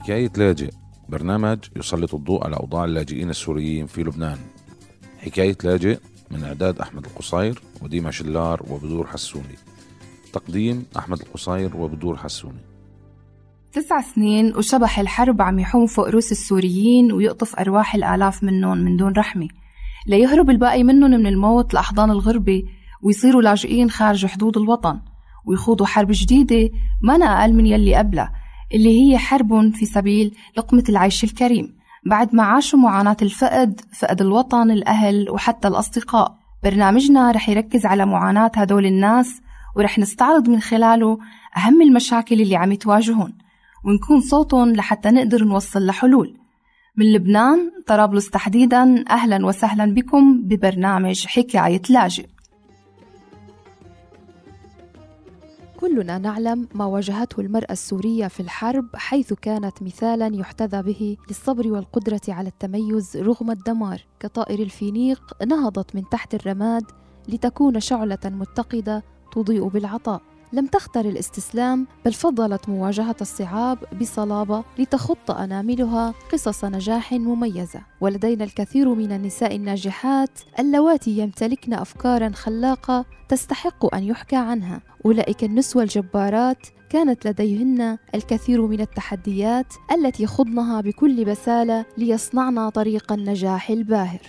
حكاية لاجئ. برنامج يسلط الضوء على أوضاع اللاجئين السوريين في لبنان. حكاية لاجئ من إعداد أحمد القصير وديما شلار وبدور حسوني. تقديم أحمد القصير وبدور حسوني. تسع سنين وشبح الحرب عم يحوم فوق روس السوريين ويقطف أرواح الآلاف منهم من دون رحمة. ليهرب الباقي منهم من الموت لأحضان الغربة ويصيروا لاجئين خارج حدود الوطن ويخوضوا حرب جديدة ما أقل من يلي قبلها. اللي هي حرب في سبيل لقمة العيش الكريم بعد ما عاشوا معاناة الفقد فقد الوطن الأهل وحتى الأصدقاء. برنامجنا رح يركز على معاناة هدول الناس ورح نستعرض من خلاله أهم المشاكل اللي عم تواجههم ونكون صوتهم لحتى نقدر نوصل لحلول. من لبنان طرابلس تحديدا أهلا وسهلا بكم ببرنامج حكاية لاجئ. كلنا نعلم ما واجهته المرأة السورية في الحرب حيث كانت مثالا يحتذى به للصبر والقدرة على التميز رغم الدمار. كطائر الفينيق نهضت من تحت الرماد لتكون شعلة متقدة تضيء بالعطاء. لم تختر الاستسلام بل فضلت مواجهة الصعاب بصلابة لتخط أناملها قصص نجاح مميزة. ولدينا الكثير من النساء الناجحات اللواتي يمتلكن أفكارا خلاقة تستحق أن يحكى عنها. أولئك النسوة الجبارات كانت لديهن الكثير من التحديات التي خضنها بكل بسالة ليصنعن طريق النجاح الباهر.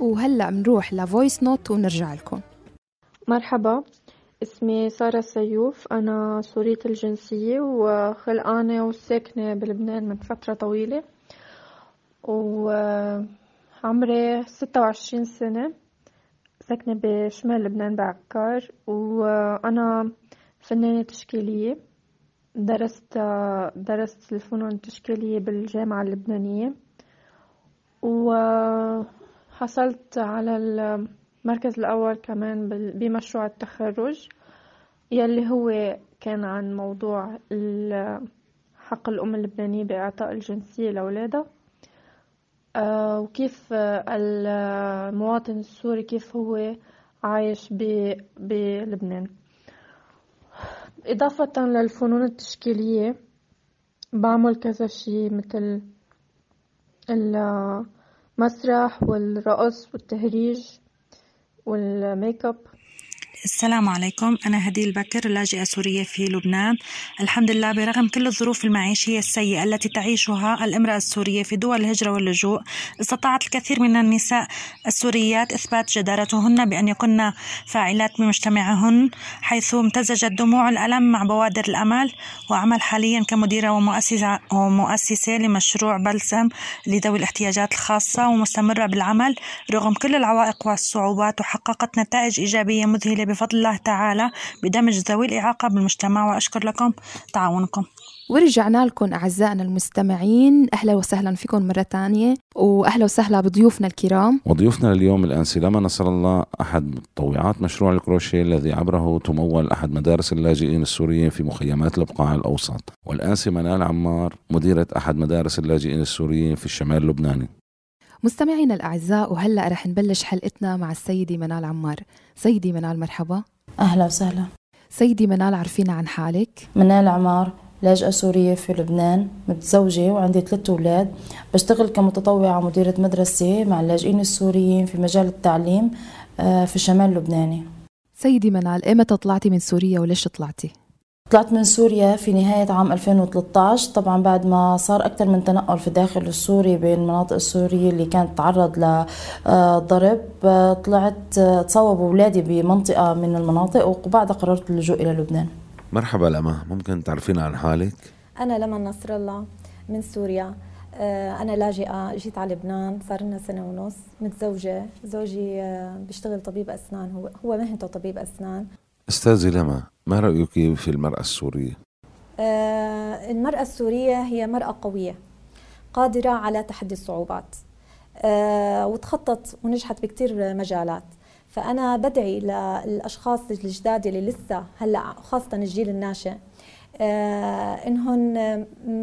وهلأ منروح ل voice note ونرجع لكم. مرحبا. اسمي سارة سيوف. أنا سورية الجنسية وخلقانة وساكنة بلبنان من فترة طويلة. وعمري ستة وعشرين سنة ساكنة بشمال لبنان بعكار. وأنا فنانة تشكيلية. درست درست الفنون التشكيلية بالجامعة اللبنانية. وحصلت على المركز الأول كمان بمشروع التخرج يلي هو كان عن موضوع حق الأم اللبنانية بإعطاء الجنسية لأولادها. آه، وكيف المواطن السوري كيف هو عايش بلبنان. إضافة للفنون التشكيلية بعمل كذا شي مثل المسرح والرقص والتهريج. والميك أب السلام عليكم. أنا هديل بكر لاجئة سورية في لبنان. الحمد لله برغم كل الظروف المعيشية السيئة التي تعيشها الامرأة السورية في دول الهجرة واللجوء استطاعت الكثير من النساء السوريات إثبات جدارتهن بأن يكن فاعلات بمجتمعهن حيث امتزجت دموع الألم مع بوادر الأمل. وأعمل حاليا كمديرة ومؤسسة, ومؤسسة لمشروع بلسم لذوي الاحتياجات الخاصة ومستمرة بالعمل. رغم كل العوائق والصعوبات وحققت نتائج إيجابية مذهلة بفضل الله تعالى بدمج ذوي الإعاقة بالمجتمع وأشكر لكم تعاونكم. ورجعنا لكم أعزائنا المستمعين. أهلا وسهلا فيكم مرة تانية وأهلا وسهلا بضيوفنا الكرام. وضيوفنا اليوم الآنسة لما نصر الله أحد متطوعات مشروع الكروشيه الذي عبره تمول أحد مدارس اللاجئين السوريين في مخيمات البقاع الأوسط والآنسة منال عمار مديرة أحد مدارس اللاجئين السوريين في الشمال اللبناني. مستمعينا الأعزاء وهلأ رح نبلش حلقتنا مع السيدة منال عمار. سيدي منال مرحبا. أهلا وسهلا. سيدي منال عرفينا عن حالك. منال عمار لاجئة سورية في لبنان متزوجة وعندي ثلاثة أولاد. بشتغل كمتطوعة مديرة مدرسة مع اللاجئين السوريين في مجال التعليم آه، في الشمال اللبناني سيدي منال إمتى طلعتي من سوريا وليش طلعتي؟ طلعت من سوريا في نهاية عام 2013 طبعا بعد ما صار أكثر من تنقل في الداخل السوري بين المناطق السورية اللي كانت تعرض لضرب طلعت تصوب أولادي بمنطقة من المناطق وبعدها قررت اللجوء إلى لبنان. مرحبا لما. ممكن تعرفينا عن حالك؟ أنا لما نصر الله من سوريا آه، أنا لاجئة جيت على لبنان صار لنا سنة ونص متزوجة زوجي آه، بيشتغل طبيب أسنان هو هو مهنته طبيب أسنان. أستاذي لما. ما رأيك في المرأة السورية؟ آه المرأة السورية هي مرأة قوية قادرة على تحدي الصعوبات آه وتخطط ونجحت بكتير مجالات فأنا بدعي للأشخاص الجداد اللي لسه هلأ خاصة الجيل الناشئ آه إنهم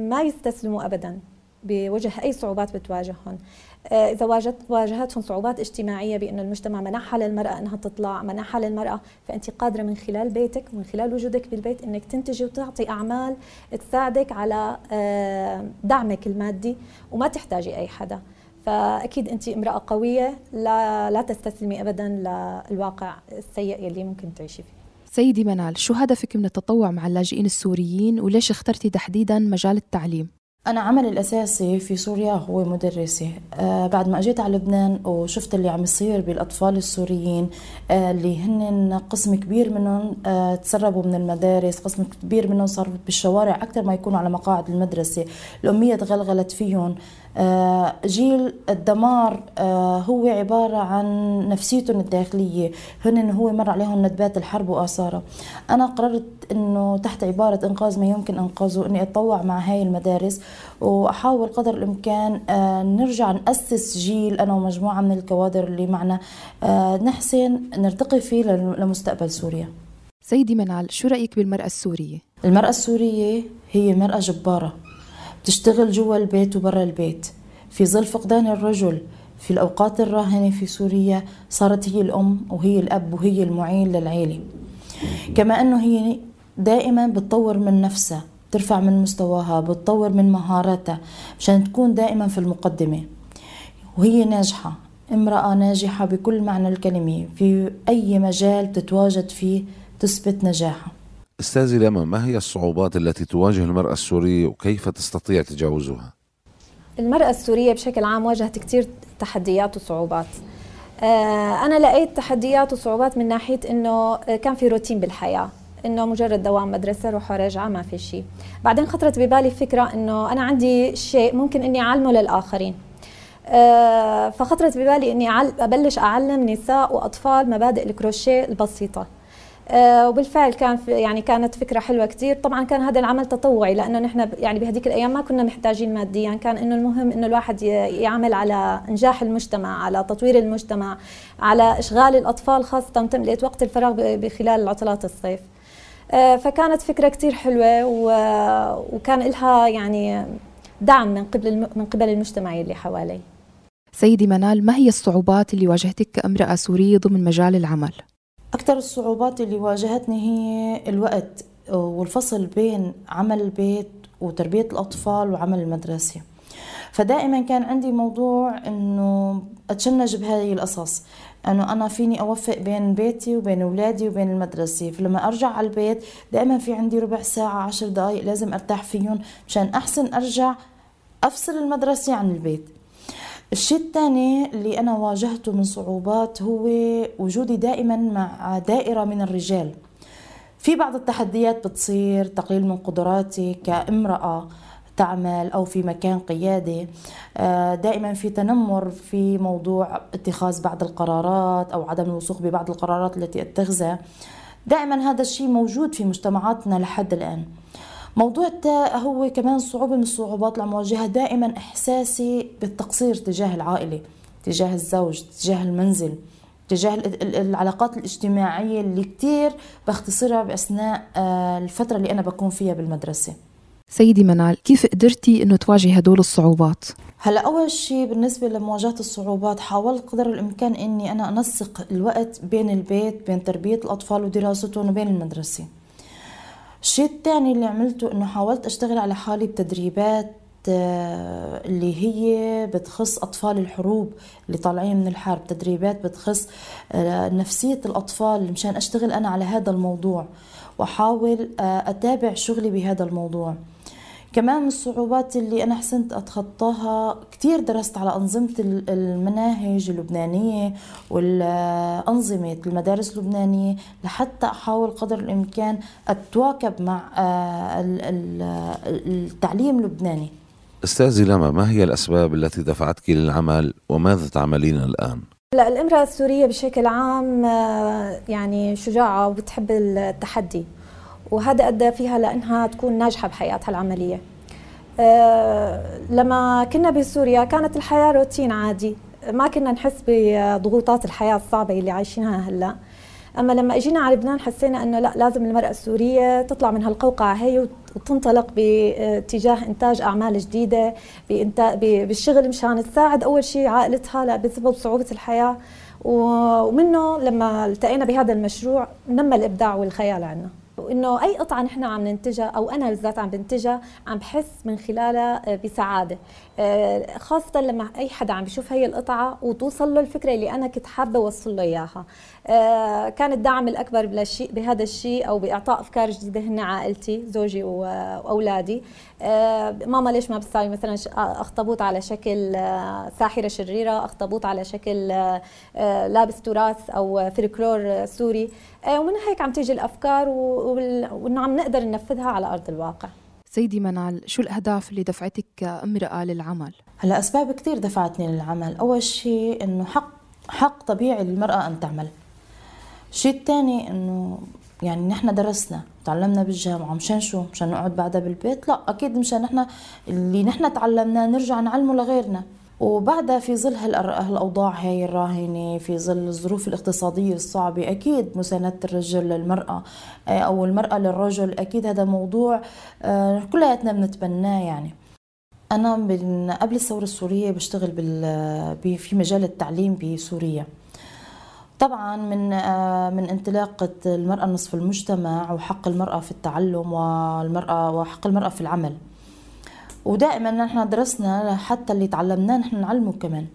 ما يستسلموا أبدا بوجه أي صعوبات بتواجههم. آه، إذا واجهت واجهتهم صعوبات اجتماعية بأن المجتمع منحها للمرأة أنها تطلع منحها للمرأة فأنت قادرة من خلال بيتك ومن خلال وجودك بالبيت أنك تنتجي وتعطي أعمال تساعدك على آه، دعمك المادي وما تحتاجي أي حدا. فأكيد أنت امرأة قوية لا لا تستسلمي ابدا للواقع السيء يلي ممكن تعيشي فيه. سيدي منال شو هدفك من التطوع مع اللاجئين السوريين وليش اخترتي تحديدا مجال التعليم؟ أنا عملي الأساسي في سوريا هو مدرسة. آه بعد ما أجيت على لبنان وشفت اللي عم يصير بالأطفال السوريين آه اللي هن قسم كبير منهم آه تسربوا من المدارس قسم كبير منهم صار بالشوارع أكثر ما يكونوا على مقاعد المدرسة. الأمية تغلغلت فيهم. جيل الدمار آه، هو عبارة عن نفسيتهم الداخلية. هن هو مر عليهم ندبات الحرب وآثارها أنا قررت أنه تحت عبارة إنقاذ ما يمكن إنقاذه أني أتطوع مع هاي المدارس وأحاول قدر الإمكان آه، نرجع نأسس جيل أنا ومجموعة من الكوادر اللي معنا. نحسن نرتقي فيه لمستقبل سوريا. سيدي منال شو رأيك بالمرأة السورية؟ المرأة السورية هي مرأة جبارة. بتشتغل جوا البيت وبرا البيت. في ظل فقدان الرجل في الأوقات الراهنة في سوريا صارت هي الأم وهي الأب وهي المعين للعيلة. كما أنه هي دائما بتطور من نفسها ترفع من مستواها بتطور من مهاراتها مشان تكون دائما في المقدمة. وهي ناجحة امرأة ناجحة بكل معنى الكلمة. في أي مجال تتواجد فيه تثبت نجاحها. استاذي لما ما هي الصعوبات التي تواجه المرأة السورية وكيف تستطيع تجاوزها؟ المرأة السورية بشكل عام واجهت كثير تحديات وصعوبات. آه، أنا لقيت تحديات وصعوبات من ناحية إنه كان في روتين بالحياة إنه مجرد دوام مدرسة روح وراجعة ما في شيء. بعدين خطرت ببالي فكرة إنه أنا عندي شيء ممكن إني أعلمه للآخرين. آه، فخطرت ببالي إني أبلش أعلم نساء وأطفال مبادئ الكروشيه البسيطة. وبالفعل كان يعني كانت فكرة حلوة كثير طبعا كان هذا العمل تطوعي لأنه نحن يعني بهذيك الأيام ما كنا محتاجين ماديا. كان إنه المهم إنه الواحد يعمل على إنجاح المجتمع على تطوير المجتمع على إشغال الأطفال خاصة تملئه وقت الفراغ بخلال عطلات الصيف. آه، فكانت فكرة كثير حلوة وكان لها يعني دعم من قبل من قبل المجتمع اللي حوالي. سيدي منال ما هي الصعوبات اللي واجهتك كأمرأة سورية ضمن مجال العمل؟ أكثر الصعوبات اللي واجهتني هي الوقت والفصل بين عمل البيت وتربية الأطفال وعمل المدرسة. فدائما كان عندي موضوع إنه أتشنج بهذه القصص إنه أنا فيني أوفق بين بيتي وبين أولادي وبين المدرسة. فلما أرجع على البيت دائما في عندي ربع ساعة عشر دقائق لازم أرتاح فيهم مشان أحسن أرجع أفصل المدرسة عن البيت. الشيء الثاني اللي أنا واجهته من صعوبات هو وجودي دائما مع دائرة من الرجال. في بعض التحديات بتصير تقليل من قدراتي كامرأة تعمل أو في مكان قيادي. آه، دائما في تنمر في موضوع اتخاذ بعض القرارات أو عدم الوثوق ببعض القرارات التي أتخذها. دائما هذا الشيء موجود في مجتمعاتنا لحد الآن. موضوع التاء هو كمان صعوبة من الصعوبات اللي عم واجهها دائما إحساسي بالتقصير تجاه العائلة تجاه الزوج تجاه المنزل تجاه العلاقات الاجتماعية اللي كتير بختصرها بأثناء آه، الفترة اللي أنا بكون فيها بالمدرسة. سيدي منال كيف قدرتي إنه تواجهي هدول الصعوبات؟ هلا أول شيء بالنسبة لمواجهة الصعوبات حاولت قدر الإمكان إني أنا أنسق الوقت بين البيت بين تربية الأطفال ودراستهم وبين المدرسة. الشيء الثاني اللي عملته إنه حاولت أشتغل على حالي بتدريبات آه، اللي هي بتخص أطفال الحروب اللي طالعين من الحرب تدريبات بتخص آه، نفسية الأطفال مشان أشتغل أنا على هذا الموضوع وأحاول آه، أتابع شغلي بهذا الموضوع. كمان من الصعوبات اللي أنا حسنت أتخطاها كتير درست على أنظمة المناهج اللبنانية والأنظمة المدارس اللبنانية لحتى أحاول قدر الإمكان أتواكب مع آه، التعليم اللبناني استاذي لما ما هي الأسباب التي دفعتك للعمل وماذا تعملين الآن؟ لا الامرأة السورية بشكل عام آه، يعني شجاعة وبتحب التحدي وهذا أدى فيها لأنها تكون ناجحة بحياتها العملية. أه لما كنا بسوريا كانت الحياة روتين عادي. ما كنا نحس بضغوطات الحياة الصعبة اللي عايشينها هلأ. أما لما إجينا على لبنان حسينا إنه لأ لازم المرأة السورية تطلع من هالقوقعه هي وتنطلق باتجاه إنتاج أعمال جديدة بالشغل مشان تساعد. أول شيء عائلتها بسبب صعوبة الحياة. ومنه لما التقينا بهذا المشروع نمى الإبداع والخيال عندنا وإنه أي قطعة نحن عم ننتجها أو أنا بالذات عم بنتجها عم بحس من خلالها بسعادة. آه، خاصة لما أي حدا عم بيشوف هي القطعة وتوصل له الفكرة اللي أنا كنت حابة أوصل له إياها. آه، كان الدعم الأكبر بهذا الشيء أو بإعطاء أفكار جديدة هن عائلتي زوجي وأولادي. آه، ماما ليش ما بتساوي مثلا أخطبوط على شكل ساحرة شريرة أخطبوط على شكل لابس تراث أو فلكلور سوري. ومن هيك عم تيجي الأفكار وإنه عم نقدر ننفذها على أرض الواقع سيدي منال شو الأهداف اللي دفعتك كامرأة للعمل؟ هلا أسباب كثير دفعتني للعمل أول شيء إنه حق حق طبيعي للمرأة أن تعمل الشيء الثاني إنه يعني نحن درسنا تعلمنا بالجامعة مشان شو؟ مشان نقعد بعدها بالبيت؟ لا أكيد مشان نحن اللي نحن تعلمناه نرجع نعلمه لغيرنا وبعدها في ظل هالأوضاع هاي الراهنة في ظل الظروف الاقتصادية الصعبة أكيد مساندة الرجل للمرأة آه، أو المرأة للرجل أكيد هذا موضوع آه، كلياتنا بنتبناه يعني. أنا من قبل الثورة السورية بشتغل بال في مجال التعليم بسوريا. طبعا من آه، من انطلاقة المرأة نصف المجتمع وحق المرأة في التعلم والمرأة وحق المرأة في العمل. ودائما نحن درسنا حتى اللي تعلمناه نحن نعلمه كمان.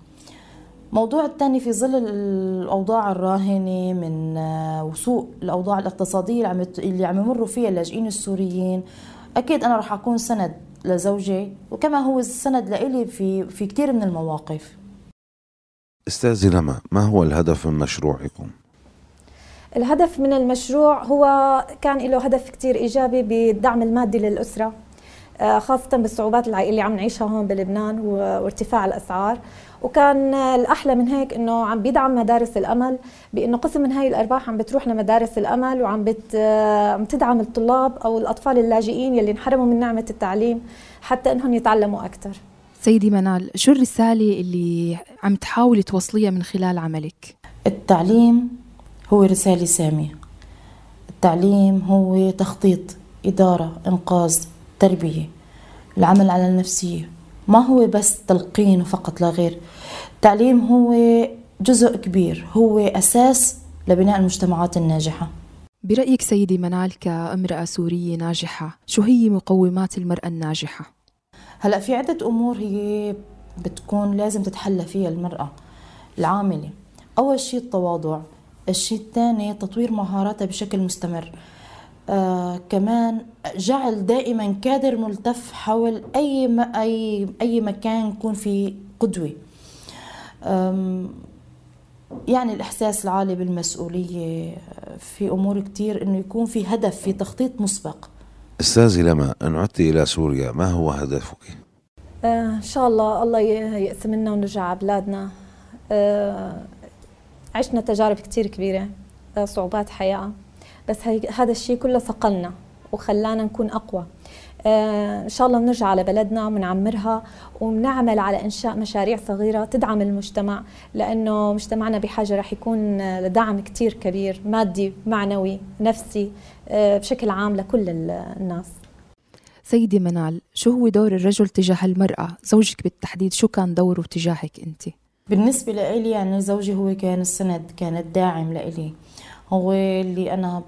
موضوع الثاني في ظل الأوضاع الراهنة من آه، وسوء الأوضاع الاقتصادية اللي عم اللي عم يمروا فيها اللاجئين السوريين أكيد أنا رح أكون سند لزوجي وكما هو السند لإلي في في كثير من المواقف. استاذي لما ما هو الهدف من مشروعكم؟ الهدف من المشروع هو كان له هدف كثير إيجابي بالدعم المادي للأسرة. آه، خاصة بالصعوبات اللي عم نعيشها هون بلبنان وارتفاع الأسعار. وكان الأحلى من هيك إنه عم بيدعم مدارس الأمل بإنه قسم من هاي الأرباح عم بتروح لمدارس الأمل وعم بت عم تدعم الطلاب أو الأطفال اللاجئين يلي انحرموا من نعمة التعليم حتى إنهم يتعلموا أكثر سيدي منال شو الرسالة اللي عم تحاولي توصليها من خلال عملك؟ التعليم هو رسالة سامية. التعليم هو تخطيط إدارة إنقاذ تربية العمل على النفسية. ما هو بس تلقين فقط لا غير. التعليم هو جزء كبير هو أساس لبناء المجتمعات الناجحة. برأيك سيدي منال كامرأة سورية ناجحة شو هي مقومات المرأة الناجحة؟ هلأ في عدة أمور هي بتكون لازم تتحلى فيها المرأة العاملة. أول شيء التواضع الشيء الثاني تطوير مهاراتها بشكل مستمر. آه كمان جعل دائما كادر ملتف حول أي ما اي أي مكان يكون في قدوة. يعني الإحساس العالي بالمسؤولية في أمور كتير إنه يكون في هدف في تخطيط مسبق. أستاذي لما أن عدت إلى سوريا ما هو هدفك؟ آه إن شاء الله الله يقسم لنا ونرجع على بلادنا. آه عشنا تجارب كتير كبيرة آه صعوبات حياة. بس هذا الشيء كله صقلنا وخلانا نكون أقوى. آه إن شاء الله بنرجع على بلدنا وبنعمرها وبنعمل على إنشاء مشاريع صغيرة تدعم المجتمع لأنه مجتمعنا بحاجة رح يكون لدعم كثير كبير مادي معنوي نفسي آه بشكل عام لكل الناس. سيدي منال شو هو دور الرجل تجاه المرأة؟ زوجك بالتحديد شو كان دوره تجاهك أنت؟ بالنسبة لإلي يعني زوجي هو كان السند كان الداعم لإلي. هو اللي أنا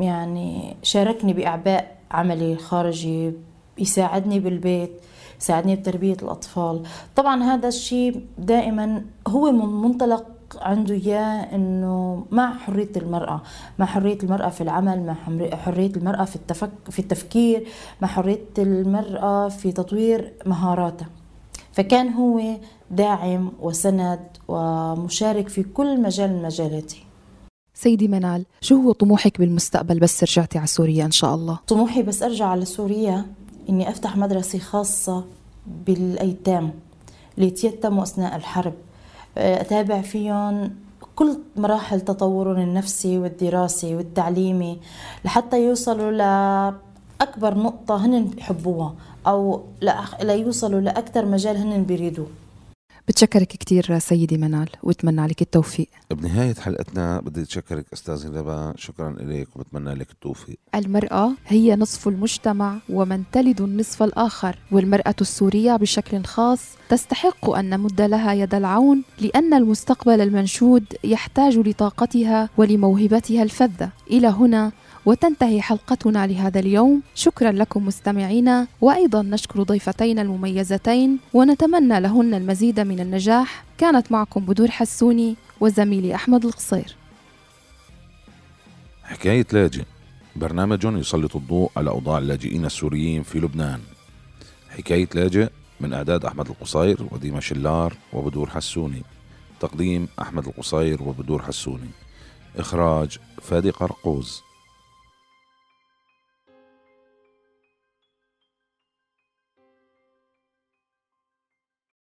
يعني شاركني بأعباء عملي الخارجي يساعدني بالبيت يساعدني بتربية الأطفال. طبعا هذا الشيء دائما هو من منطلق عنده إياه إنه مع حرية المرأة مع حرية المرأة في العمل مع حرية المرأة في, التفك في التفكير مع حرية المرأة في تطوير مهاراتها فكان هو داعم وسند ومشارك في كل مجال من مجالاتي. سيدي منال شو هو طموحك بالمستقبل؟ بس رجعتي على سوريا إن شاء الله. طموحي بس أرجع على سوريا إني أفتح مدرسة خاصة بالأيتام اللي تيتموا أثناء الحرب. أتابع فيهم كل مراحل تطورهم النفسي والدراسي والتعليمي لحتى يوصلوا لأكبر نقطة هن بحبوها أو ليوصلوا لأكثر مجال هن بيريدوه. بتشكرك كثير سيدي منال واتمنى لك التوفيق. بنهاية حلقتنا بدي أتشكرك أستاذ لبا شكرا لك وبتمنى لك التوفيق. المرأة هي نصف المجتمع ومن تلد النصف الآخر والمرأة السورية بشكل خاص تستحق أن نمد لها يد العون لأن المستقبل المنشود يحتاج لطاقتها ولموهبتها الفذة. إلى هنا وتنتهي حلقتنا لهذا اليوم. شكرا لكم مستمعينا وأيضا نشكر ضيفتينا المميزتين ونتمنى لهن المزيد من النجاح. كانت معكم بدور حسوني وزميلي أحمد القصير. حكاية لاجئ. برنامج يسلط الضوء على أوضاع اللاجئين السوريين في لبنان. حكاية لاجئ من إعداد أحمد القصير وديما شلار وبدور حسوني. تقديم أحمد القصير وبدور حسوني. إخراج فادي قرقوز.